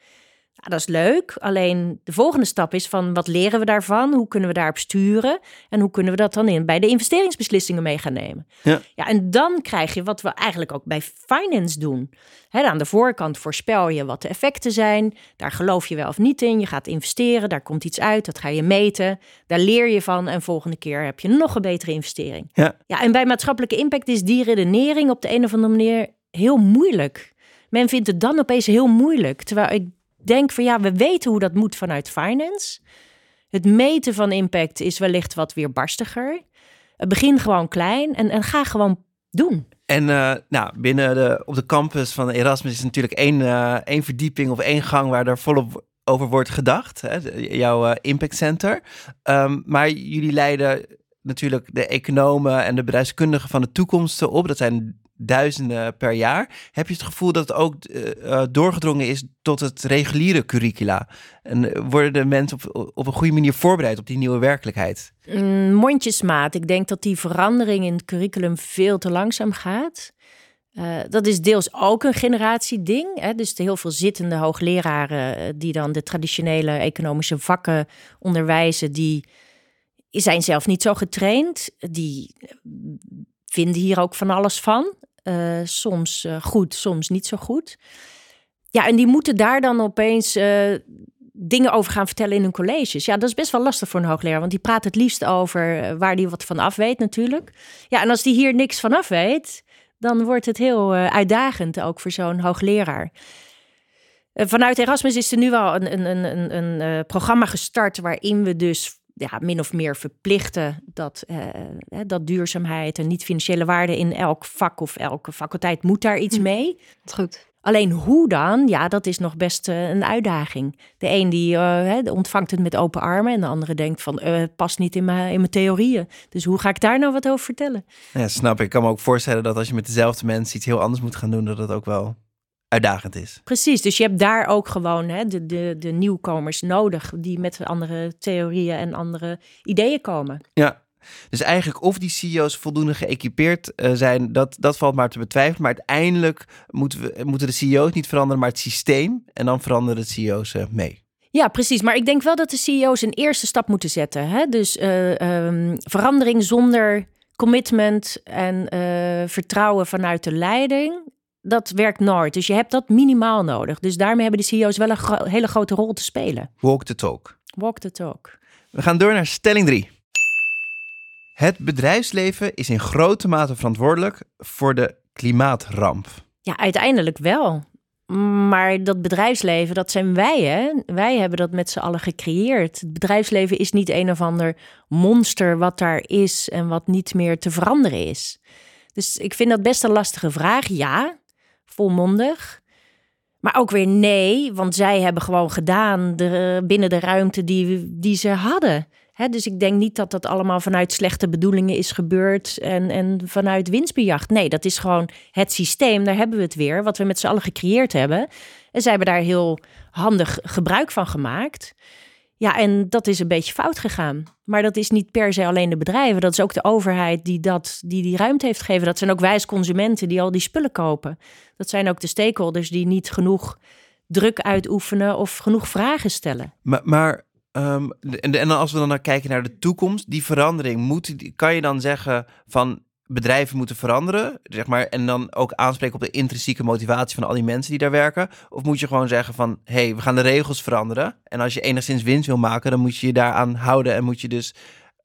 Speaker 1: Ja, dat is leuk. Alleen de volgende stap is van wat leren we daarvan? Hoe kunnen we daarop sturen? En hoe kunnen we dat dan in bij de investeringsbeslissingen mee gaan nemen? Ja. ja en dan krijg je wat we eigenlijk ook bij finance doen. aan de voorkant voorspel je wat de effecten zijn. Daar geloof je wel of niet in. Je gaat investeren, daar komt iets uit, dat ga je meten. Daar leer je van en volgende keer heb je nog een betere investering. Ja. Ja, en bij maatschappelijke impact is die redenering op de een of andere manier heel moeilijk. Men vindt het dan opeens heel moeilijk. Terwijl ik denk van ja, we weten hoe dat moet vanuit finance. Het meten van impact is wellicht wat weerbarstiger. Begin gewoon klein en, en ga gewoon doen.
Speaker 3: En uh, nou, binnen de, op de campus van Erasmus is natuurlijk één, uh, één verdieping of één gang waar er volop over wordt gedacht. Hè? Jouw Impact Center. Um, maar jullie leiden natuurlijk de economen en de bedrijfskundigen van de toekomst op. Dat zijn duizenden per jaar. Heb je het gevoel dat het ook uh, doorgedrongen is tot het reguliere curricula? En eh, worden de mensen op, op een goede manier voorbereid op die nieuwe werkelijkheid?
Speaker 1: Mm, mondjesmaat. Ik denk dat die verandering in het curriculum veel te langzaam gaat. Dat is deels ook een generatieding. Hè? Dus de heel veel zittende hoogleraren die dan de traditionele economische vakken onderwijzen, die zijn zelf niet zo getraind. Die vinden hier ook van alles van. Uh, soms uh, goed, soms niet zo goed. Ja, en die moeten daar dan opeens uh, dingen over gaan vertellen in hun colleges. Ja, dat is best wel lastig voor een hoogleraar, want die praat het liefst over waar die wat van af weet natuurlijk. Ja, en als die hier niks van af weet, dan wordt het heel uitdagend ook voor zo'n hoogleraar. Vanuit Erasmus is er nu wel een, een, een, een, programma gestart waarin we dus ja, min of meer verplichten dat, uh, dat duurzaamheid en niet-financiële waarde in elk vak of elke faculteit moet daar iets hm. mee.
Speaker 4: Goed.
Speaker 1: Alleen hoe dan? Ja, dat is nog best uh, een uitdaging. De een die uh, ontvangt het met open armen en de andere denkt van uh, past niet in mijn, in mijn theorieën. Dus hoe ga ik daar nou wat over vertellen?
Speaker 3: Ja, snap ik. Ik kan me ook voorstellen dat als je met dezelfde mensen iets heel anders moet gaan doen, dat dat ook wel uitdagend is.
Speaker 1: Precies, dus je hebt daar ook gewoon hè, de, de, de nieuwkomers nodig die met andere theorieën en andere ideeën komen.
Speaker 3: Ja, dus eigenlijk of die CEO's voldoende geëquipeerd uh, zijn, dat, dat valt maar te betwijfelen. Maar uiteindelijk moeten, we, moeten de CEO's niet veranderen, maar het systeem. En dan veranderen de CEO's uh, mee.
Speaker 1: Ja, precies. Maar ik denk wel dat de CEO's een eerste stap moeten zetten. Hè? Dus uh, um, verandering zonder commitment en vertrouwen vanuit de leiding dat werkt nooit. Dus je hebt dat minimaal nodig. Dus daarmee hebben de CEO's wel een hele grote rol te spelen.
Speaker 3: Walk the talk.
Speaker 1: Walk the talk.
Speaker 3: We gaan door naar stelling 3. Het bedrijfsleven is in grote mate verantwoordelijk voor de klimaatramp.
Speaker 1: Ja, uiteindelijk wel. Maar dat bedrijfsleven, dat zijn wij, hè? Wij hebben dat met z'n allen gecreëerd. Het bedrijfsleven is niet een of ander monster wat daar is en wat niet meer te veranderen is. Dus ik vind dat best een lastige vraag. Ja, volmondig. Maar ook weer nee, want zij hebben gewoon gedaan binnen de ruimte die, die ze hadden. dus ik denk niet dat dat allemaal vanuit slechte bedoelingen is gebeurd en, en vanuit winstbejacht. Nee, dat is gewoon het systeem, daar hebben we het weer, wat we met z'n allen gecreëerd hebben. En zij hebben daar heel handig gebruik van gemaakt. Ja, en dat is een beetje fout gegaan. Maar dat is niet per se alleen de bedrijven. Dat is ook de overheid die dat, die, die ruimte heeft gegeven. Dat zijn ook wij consumenten die al die spullen kopen. Dat zijn ook de stakeholders die niet genoeg druk uitoefenen of genoeg vragen stellen.
Speaker 3: Maar, maar um, en, en als we dan naar kijken naar de toekomst, die verandering, moet, kan je dan zeggen van bedrijven moeten veranderen, zeg maar, en dan ook aanspreken op de intrinsieke motivatie van al die mensen die daar werken? Of moet je gewoon zeggen van, hé, hey, we gaan de regels veranderen en als je enigszins winst wil maken, dan moet je je daaraan houden en moet je dus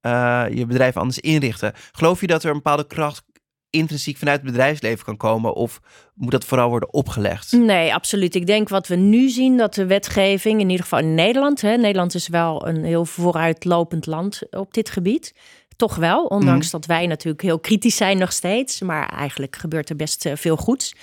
Speaker 3: eh, je bedrijf anders inrichten. Geloof je dat er een bepaalde kracht intrinsiek vanuit het bedrijfsleven kan komen? Of moet dat vooral worden opgelegd?
Speaker 1: Nee, absoluut. Ik denk wat we nu zien, dat de wetgeving, in ieder geval in Nederland, hè, Nederland is wel een heel vooruitlopend land op dit gebied. Toch wel, ondanks
Speaker 3: Mhm.
Speaker 1: dat wij natuurlijk heel kritisch zijn nog steeds. Maar eigenlijk gebeurt er best eh, veel goeds.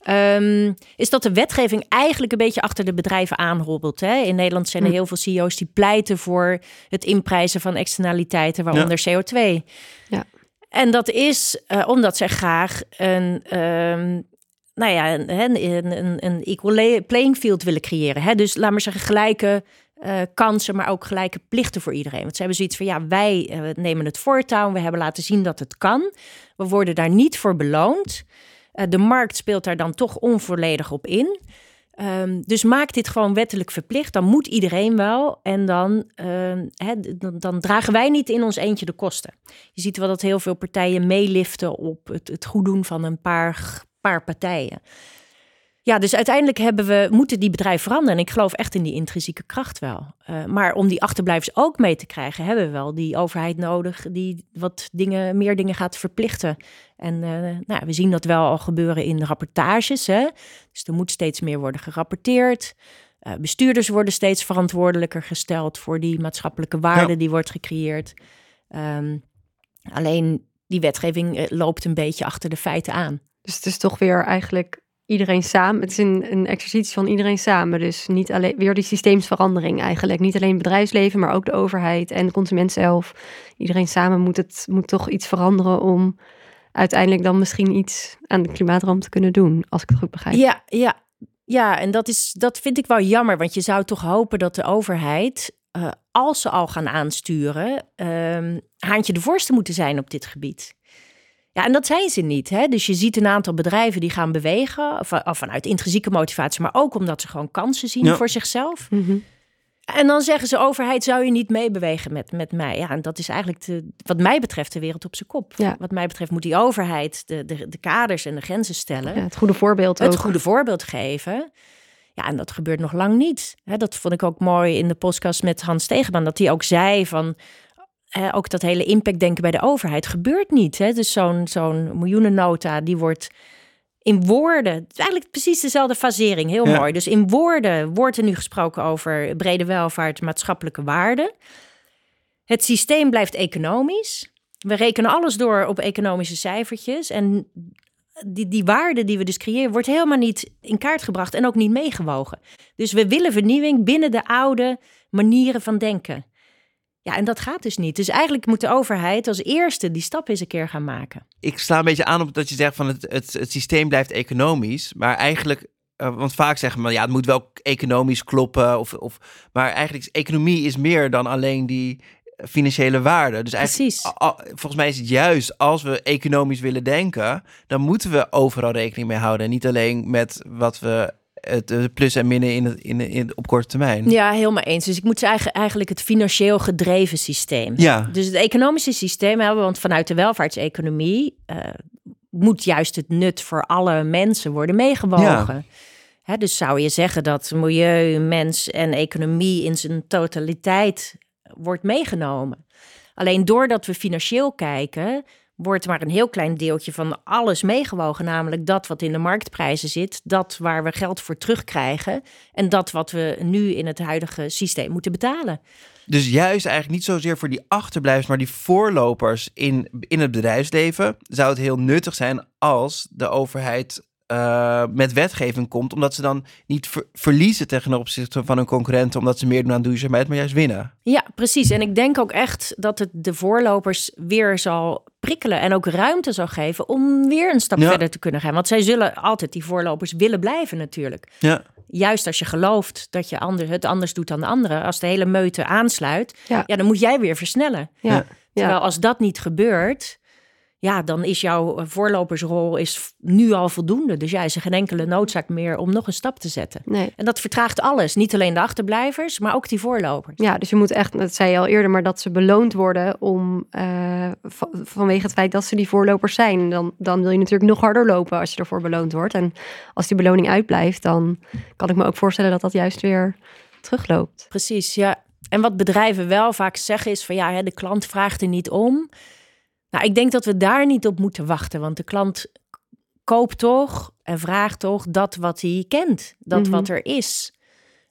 Speaker 1: Ehm, is dat de wetgeving eigenlijk een beetje achter de bedrijven aanhobbelt. Hè? In Nederland zijn er
Speaker 4: Hm.
Speaker 1: heel veel CEO's die pleiten voor het inprijzen van externaliteiten, waaronder CO2.
Speaker 4: Ja.
Speaker 1: En dat is eh, omdat zij graag een, ehm, nou ja, een, een, een, een equal playing field willen creëren. Hè? Dus laat maar zeggen, gelijke eh, kansen, maar ook gelijke plichten voor iedereen. Want ze hebben zoiets van, ja, wij eh, nemen het voortouw. We hebben laten zien dat het kan. We worden daar niet voor beloond. Eh, de markt speelt daar dan toch onvolledig op in. Ehm, dus maak dit gewoon wettelijk verplicht. Dan moet iedereen wel. En dan, ehm, dan, dan dragen wij niet in ons eentje de kosten. Je ziet wel dat heel veel partijen meeliften op het, het goed doen van een paar, paar partijen. Ja, dus uiteindelijk hebben we, moeten die bedrijven veranderen. En ik geloof echt in die intrinsieke kracht wel. Eh, maar om die achterblijvers ook mee te krijgen, hebben we wel die overheid nodig die wat dingen, meer dingen gaat verplichten. En eh, nou, ja, we zien dat wel al gebeuren in rapportages. Hè? Dus er moet steeds meer worden gerapporteerd. Eh, bestuurders worden steeds verantwoordelijker gesteld voor die maatschappelijke waarde
Speaker 3: Ja.
Speaker 1: die wordt gecreëerd. Ehm, alleen die wetgeving loopt een beetje achter de feiten aan.
Speaker 4: Dus het is toch weer eigenlijk iedereen samen. Het is een, een exercitie van iedereen samen. Dus niet alleen weer die systeemsverandering eigenlijk. Niet alleen het bedrijfsleven, maar ook de overheid en de consument zelf. Iedereen samen moet het moet toch iets veranderen om uiteindelijk dan misschien iets aan de klimaatramp te kunnen doen, als ik het goed begrijp.
Speaker 1: Ja, ja, ja. En dat, is, dat vind ik wel jammer, want je zou toch hopen dat de overheid, eh, als ze al gaan aansturen, ehm, haantje de voorste moeten zijn op dit gebied. Ja, en dat zijn ze niet. Hè? Dus je ziet een aantal bedrijven die gaan bewegen, of, of vanuit intrinsieke motivatie, maar ook omdat ze gewoon kansen zien
Speaker 3: Ja.
Speaker 1: voor zichzelf.
Speaker 4: Mhm.
Speaker 1: En dan zeggen ze, overheid, zou je niet meebewegen met, met mij? Ja, en dat is eigenlijk, de, wat mij betreft, de wereld op zijn kop.
Speaker 4: Ja.
Speaker 1: Wat mij betreft moet die overheid de, de, de kaders en de grenzen stellen
Speaker 4: Ja, het goede voorbeeld
Speaker 1: het
Speaker 4: ook.
Speaker 1: goede voorbeeld geven. Ja, en dat gebeurt nog lang niet. Hè, dat vond ik ook mooi in de podcast met Hans Tegenman. Dat hij ook zei van... eh, ook dat hele impactdenken bij de overheid gebeurt niet. Hè? Dus zo'n zo'n miljoenennota, die wordt in woorden... eigenlijk precies dezelfde fasering, heel
Speaker 3: Ja.
Speaker 1: mooi. Dus in woorden wordt er nu gesproken over brede welvaart, maatschappelijke waarden. Het systeem blijft economisch. We rekenen alles door op economische cijfertjes. En die, die waarde die we dus creëren, wordt helemaal niet in kaart gebracht en ook niet meegewogen. Dus we willen vernieuwing binnen de oude manieren van denken. Ja, en dat gaat dus niet. Dus eigenlijk moet de overheid als eerste die stap eens een keer gaan maken.
Speaker 3: Ik sla een beetje aan op dat je zegt van het, het, het systeem blijft economisch. Maar eigenlijk, eh, want vaak zeggen we ja, het moet wel economisch kloppen. Of, of, maar eigenlijk is economie is meer dan alleen die financiële waarde. Dus eigenlijk,
Speaker 1: Precies.
Speaker 3: volgens mij is het juist als we economisch willen denken, dan moeten we overal rekening mee houden. En niet alleen met wat we het plus en minnen in het, in, in, op korte termijn.
Speaker 1: Ja, helemaal eens. Dus ik moet zeggen, eigenlijk het financieel gedreven systeem.
Speaker 3: Ja.
Speaker 1: Dus het economische systeem hebben want vanuit de welvaartseconomie eh, moet juist het nut voor alle mensen worden meegewogen. Hè, dus zou je zeggen dat milieu, mens en economie in zijn totaliteit wordt meegenomen. Alleen doordat we financieel kijken, wordt maar een heel klein deeltje van alles meegewogen. Namelijk dat wat in de marktprijzen zit, dat waar we geld voor terugkrijgen en dat wat we nu in het huidige systeem moeten betalen.
Speaker 3: Dus juist eigenlijk niet zozeer voor die achterblijvers, maar die voorlopers in, in het bedrijfsleven, zou het heel nuttig zijn als de overheid eh, met wetgeving komt, omdat ze dan niet ver- verliezen ten opzichte van hun concurrenten, omdat ze meer doen aan duurzaamheid, maar juist winnen.
Speaker 1: Ja, precies. En ik denk ook echt dat het de voorlopers weer zal prikkelen en ook ruimte zal geven om weer een stap
Speaker 3: Ja.
Speaker 1: verder te kunnen gaan. Want zij zullen altijd die voorlopers willen blijven natuurlijk.
Speaker 3: Ja.
Speaker 1: Juist als je gelooft dat je ander, het anders doet dan de anderen, als de hele meute aansluit,
Speaker 4: Ja.
Speaker 1: ja, dan moet jij weer versnellen.
Speaker 4: Ja.
Speaker 3: Ja.
Speaker 1: Terwijl als dat niet gebeurt, ja, dan is jouw eh, voorlopersrol is nu al voldoende. Dus jij is er geen enkele noodzaak meer om nog een stap te zetten.
Speaker 4: Nee.
Speaker 1: En dat vertraagt alles. Niet alleen de achterblijvers, maar ook die voorlopers.
Speaker 4: Ja, dus je moet echt, dat zei je al eerder, maar dat ze beloond worden om eh, va- vanwege het feit dat ze die voorlopers zijn. Dan, dan wil je natuurlijk nog harder lopen als je ervoor beloond wordt. En als die beloning uitblijft, dan kan ik me ook voorstellen dat dat juist weer terugloopt.
Speaker 1: Precies, ja. En wat bedrijven wel vaak zeggen is van ja, de klant vraagt er niet om. Nou, ik denk dat we daar niet op moeten wachten, want de klant koopt toch en vraagt toch dat wat hij kent, dat
Speaker 4: Mhm.
Speaker 1: wat er is.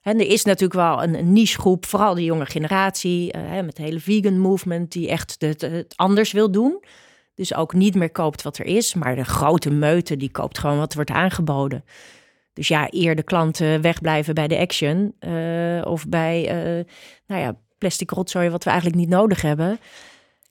Speaker 1: En er is natuurlijk wel een, een nichegroep, vooral de jonge generatie, eh, met de hele vegan movement, die echt het, het anders wil doen. Dus ook niet meer koopt wat er is, maar de grote meute, die koopt gewoon wat wordt aangeboden. Dus ja, eer de klanten wegblijven bij de Action eh, of bij, eh, nou ja, plastic rotzooi wat we eigenlijk niet nodig hebben.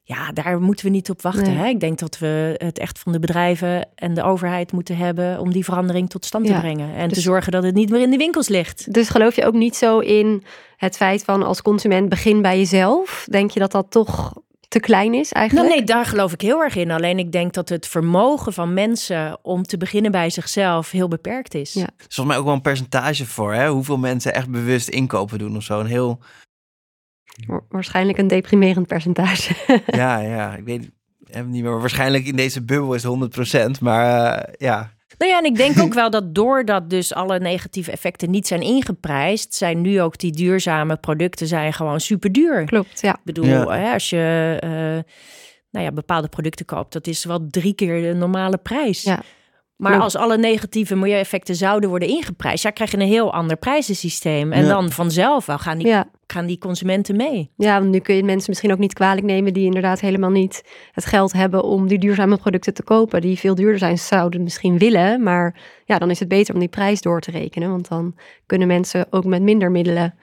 Speaker 1: Ja, daar moeten we niet op wachten.
Speaker 4: Nee.
Speaker 1: Hè? Ik denk dat we het echt van de bedrijven en de overheid moeten hebben om die verandering tot stand te brengen. En te
Speaker 4: dus-
Speaker 1: zorgen dat het niet meer in de winkels ligt.
Speaker 4: Dus geloof je ook niet zo in het feit van als consument begin bij jezelf? Denk je dat dat toch te klein is
Speaker 1: Nou,
Speaker 4: eigenlijk?
Speaker 1: nee, daar geloof ik heel erg in. Alleen ik denk dat het vermogen van mensen om te beginnen bij zichzelf heel beperkt is.
Speaker 4: Ja.
Speaker 3: Er is volgens mij ook wel een percentage voor, hè? Hoeveel mensen echt bewust inkopen doen of zo. Een heel,
Speaker 4: Waarschijnlijk een deprimerend percentage.
Speaker 3: ja, ja, ik weet het niet meer. maar Waarschijnlijk in deze bubbel is het 100%, maar eh, ja.
Speaker 1: Nou ja, en ik denk ook wel dat doordat dus alle negatieve effecten niet zijn ingeprijsd, zijn nu ook die duurzame producten zijn gewoon super duur.
Speaker 4: Klopt, ja.
Speaker 1: Ik bedoel,
Speaker 3: Ja.
Speaker 1: hè, als je eh, nou ja, bepaalde producten koopt, dat is wel drie keer de normale prijs.
Speaker 4: Ja,
Speaker 1: maar
Speaker 4: klopt.
Speaker 1: als alle negatieve milieueffecten zouden worden ingeprijsd, ja, krijg je een heel ander prijzensysteem. En
Speaker 3: Ja.
Speaker 1: dan vanzelf wel gaan die,
Speaker 4: Ja.
Speaker 1: Gaan die consumenten mee.
Speaker 4: ja, want nu kun je mensen misschien ook niet kwalijk nemen die inderdaad helemaal niet het geld hebben om die duurzame producten te kopen, die veel duurder zijn, zouden misschien willen. Maar ja, dan is het beter om die prijs door te rekenen, want dan kunnen mensen ook met minder middelen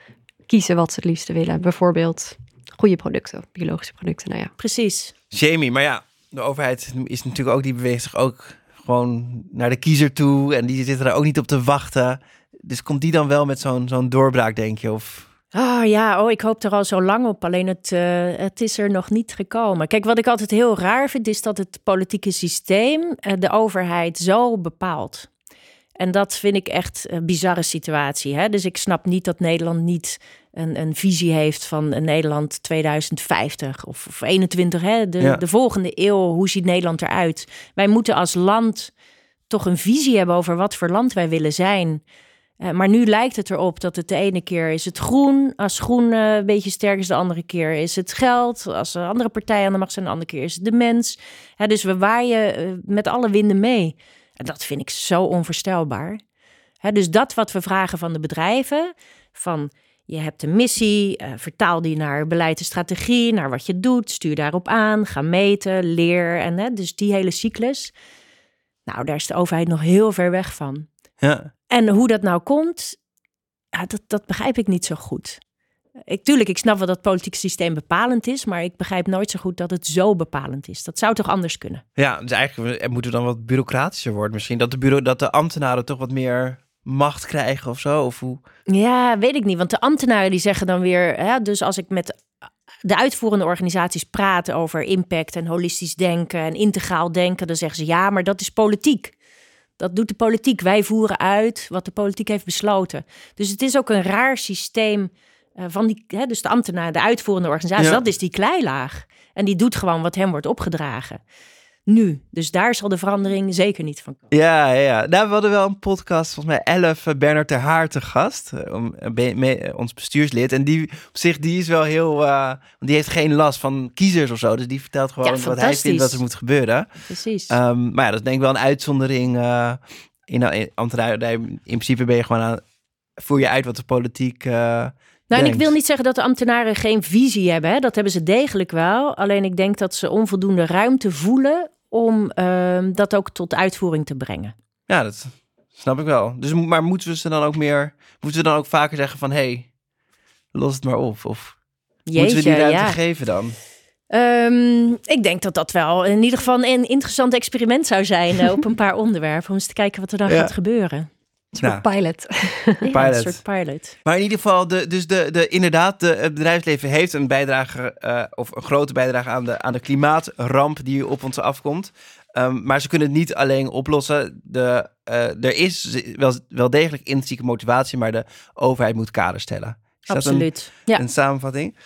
Speaker 4: kiezen wat ze het liefste willen. Bijvoorbeeld goede producten, biologische producten, nou ja.
Speaker 1: Precies.
Speaker 3: Jamie, maar ja, de overheid is natuurlijk ook, die beweegt zich ook gewoon naar de kiezer toe. En die zitten er ook niet op te wachten. Dus komt die dan wel met zo'n zo'n doorbraak, denk je? Of...
Speaker 1: Oh ja, oh, ik hoop er al zo lang op. Alleen het, eh, het is er nog niet gekomen. Kijk, wat ik altijd heel raar vind, is dat het politieke systeem eh, de overheid zo bepaalt. En dat vind ik echt een bizarre situatie. Hè? Dus ik snap niet dat Nederland niet een, een visie heeft van een Nederland 2050 of, of 21, hè? De,
Speaker 3: Ja.
Speaker 1: de volgende eeuw. Hoe ziet Nederland eruit? Wij moeten als land toch een visie hebben over wat voor land wij willen zijn. Eh, maar nu lijkt het erop dat het de ene keer is het groen. Als groen een beetje sterk is, de andere keer is het geld. Als een andere partij aan de macht zijn, de andere keer is het de mens. Dus we waaien eh, met alle winden mee. En dat vind ik zo onvoorstelbaar. Dus dat wat we vragen van de bedrijven, van je hebt een missie, eh, vertaal die naar beleid en strategie, naar wat je doet, stuur daarop aan, ga meten, leer. En hè, dus die hele cyclus. Nou, daar is de overheid nog heel ver weg van.
Speaker 3: Ja.
Speaker 1: En hoe dat nou komt, ja, dat, dat begrijp ik niet zo goed. Ik, tuurlijk, ik snap wel dat het politiek systeem bepalend is, maar ik begrijp nooit zo goed dat het zo bepalend is. Dat zou toch anders kunnen?
Speaker 3: ja, dus eigenlijk moeten we dan wat bureaucratischer worden misschien. Dat de, bureau, dat de ambtenaren toch wat meer macht krijgen of zo? Of hoe?
Speaker 1: Ja, weet ik niet. Want de ambtenaren die zeggen dan weer, hè, dus als ik met de uitvoerende organisaties praat over impact en holistisch denken en integraal denken, dan zeggen ze ja, maar dat is politiek. Dat doet de politiek. Wij voeren uit wat de politiek heeft besloten. Dus het is ook een raar systeem eh, van die, hè, dus de ambtenaar, de uitvoerende organisatie,
Speaker 3: Ja.
Speaker 1: dat is die kleilaag. En die doet gewoon wat hem wordt opgedragen. Nu. Dus daar zal de verandering zeker niet van komen.
Speaker 3: Ja, ja. Nou, we hadden wel een podcast, volgens mij 11, eh, Bernard ter Haar te gast. eh, om- eh, be- me- eh, ons bestuurslid. En die op zich, die is wel heel... die heeft geen last van kiezers of zo. Dus die vertelt gewoon
Speaker 1: Ja,
Speaker 3: wat hij vindt dat er moet gebeuren.
Speaker 1: Precies.
Speaker 3: Ehm, maar ja, dat is denk ik wel een uitzondering. eh in, in ambtenarij. In principe ben je gewoon aan... Voer je uit wat de politiek...
Speaker 1: Nou, en ik wil niet zeggen dat de ambtenaren geen visie hebben. Hè? Dat hebben ze degelijk wel. Alleen ik denk dat ze onvoldoende ruimte voelen om ehm, dat ook tot uitvoering te brengen.
Speaker 3: Ja, dat snap ik wel. Dus, maar moeten we ze dan ook meer... Moeten we dan ook vaker zeggen van... hey, los het maar op. Of moeten we die ruimte
Speaker 1: ja.
Speaker 3: geven dan?
Speaker 1: Ehm, ik denk dat dat wel in ieder geval een interessant experiment zou zijn eh, op een paar onderwerpen. Om eens te kijken wat er dan
Speaker 3: Ja.
Speaker 1: gaat gebeuren.
Speaker 4: Een soort
Speaker 3: Nou.
Speaker 4: pilot.
Speaker 1: Ja. Een soort pilot.
Speaker 3: Maar in ieder geval, de, dus de, de, inderdaad, de, het bedrijfsleven heeft een bijdrage, eh, of een grote bijdrage aan de, aan de klimaatramp die op ons afkomt. Ehm, maar ze kunnen het niet alleen oplossen. De, eh, er is wel, wel degelijk intrinsieke motivatie, maar de overheid moet kaders stellen. Is dat een,
Speaker 1: Absoluut. Ja.
Speaker 3: een samenvatting?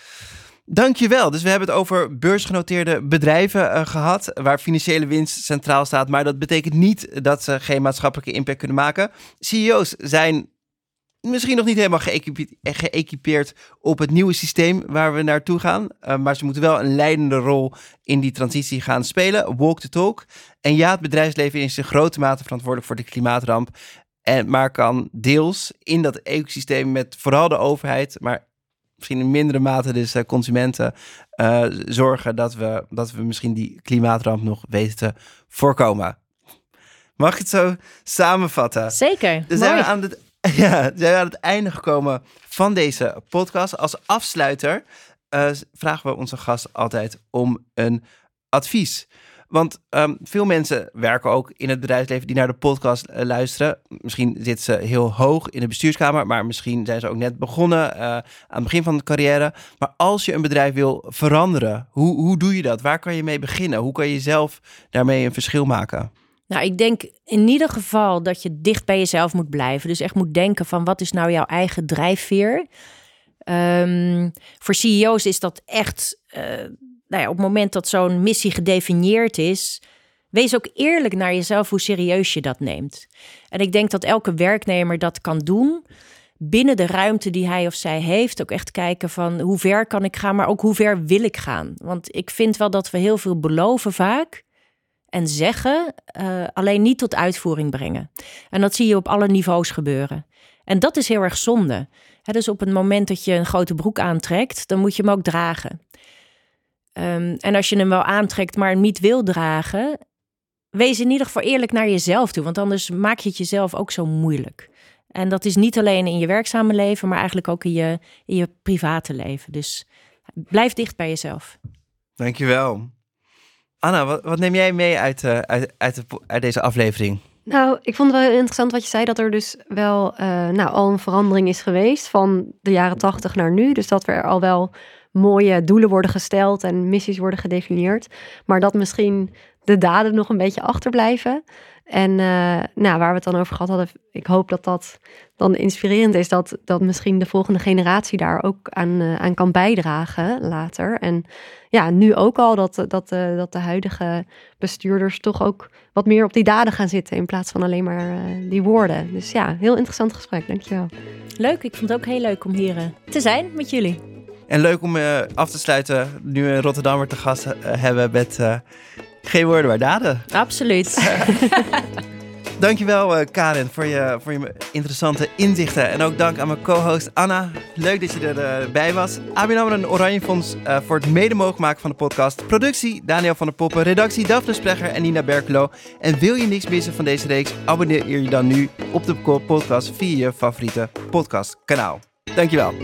Speaker 3: Dankjewel. Dus we hebben het over beursgenoteerde bedrijven eh, gehad, waar financiële winst centraal staat. Maar dat betekent niet dat ze geen maatschappelijke impact kunnen maken. CEO's zijn misschien nog niet helemaal geëquipe- geëquipeerd op het nieuwe systeem waar we naartoe gaan. Uh, maar ze moeten wel een leidende rol in die transitie gaan spelen. Walk the talk. En ja, het bedrijfsleven is in grote mate verantwoordelijk voor de klimaatramp. En, maar kan deels in dat ecosysteem met vooral de overheid, maar misschien in mindere mate dus consumenten, uh, zorgen dat we, dat we misschien die klimaatramp nog weten te voorkomen. Mag ik het zo samenvatten?
Speaker 1: Zeker.
Speaker 3: Dan zijn we aan het, ja, zijn we aan het einde gekomen van deze podcast. Als afsluiter uh, vragen we onze gast altijd om een advies. Want um, veel mensen werken ook in het bedrijfsleven die naar de podcast uh, luisteren. Misschien zitten ze heel hoog in de bestuurskamer, maar misschien zijn ze ook net begonnen uh, aan het begin van de carrière. Maar als je een bedrijf wil veranderen, hoe, hoe doe je dat? Waar kan je mee beginnen? Hoe kan je zelf daarmee een verschil maken?
Speaker 1: Nou, ik denk in ieder geval dat je dicht bij jezelf moet blijven. Dus echt moet denken van wat is nou jouw eigen drijfveer? Um, voor CEO's is dat echt, uh, nou ja, op het moment dat zo'n missie gedefinieerd is, wees ook eerlijk naar jezelf hoe serieus je dat neemt. En ik denk dat elke werknemer dat kan doen binnen de ruimte die hij of zij heeft. Ook echt kijken van hoe ver kan ik gaan, maar ook hoe ver wil ik gaan. Want ik vind wel dat we heel veel beloven vaak en zeggen, uh, alleen niet tot uitvoering brengen. En dat zie je op alle niveaus gebeuren. En dat is heel erg zonde. Dus op het moment dat je een grote broek aantrekt, dan moet je hem ook dragen. Um, en als je hem wel aantrekt, maar niet wil dragen, wees in ieder geval eerlijk naar jezelf toe, want anders maak je het jezelf ook zo moeilijk. En dat is niet alleen in je werkzame leven, maar eigenlijk ook in je, in je private leven. Dus blijf dicht bij jezelf.
Speaker 3: Dankjewel. Anna, wat, wat neem jij mee uit, uh, uit, uit, de, uit, deze aflevering?
Speaker 4: Nou, ik vond het wel interessant wat je zei, dat er dus wel uh, nou, al een verandering is geweest van de jaren tachtig naar nu. Dus dat er al wel mooie doelen worden gesteld en missies worden gedefinieerd. Maar dat misschien de daden nog een beetje achterblijven. En uh, nou, waar we het dan over gehad hadden, ik hoop dat dat dan inspirerend is, dat, dat misschien de volgende generatie daar ook aan, uh, aan kan bijdragen later. En ja, nu ook al dat, dat, uh, dat de huidige bestuurders toch ook wat meer op die daden gaan zitten in plaats van alleen maar die woorden. Dus ja, heel interessant gesprek, dankjewel.
Speaker 1: Leuk, ik vond het ook heel leuk om hier te zijn met jullie.
Speaker 3: En leuk om af te sluiten, nu we Rotterdammer te gast hebben met geen woorden, maar daden.
Speaker 1: Absoluut.
Speaker 3: Dankjewel Karin voor je, voor je interessante inzichten. En ook dank aan mijn co-host Anna. Leuk dat je erbij was. ABN AMRO en Oranje Fonds voor het mede mogelijk maken van de podcast. Productie Daniel van der Poppen. Redactie Daphne Splegger en Nina Berkelo. En wil je niks missen van deze reeks? Abonneer je dan nu op de podcast via je favoriete podcastkanaal. Dankjewel.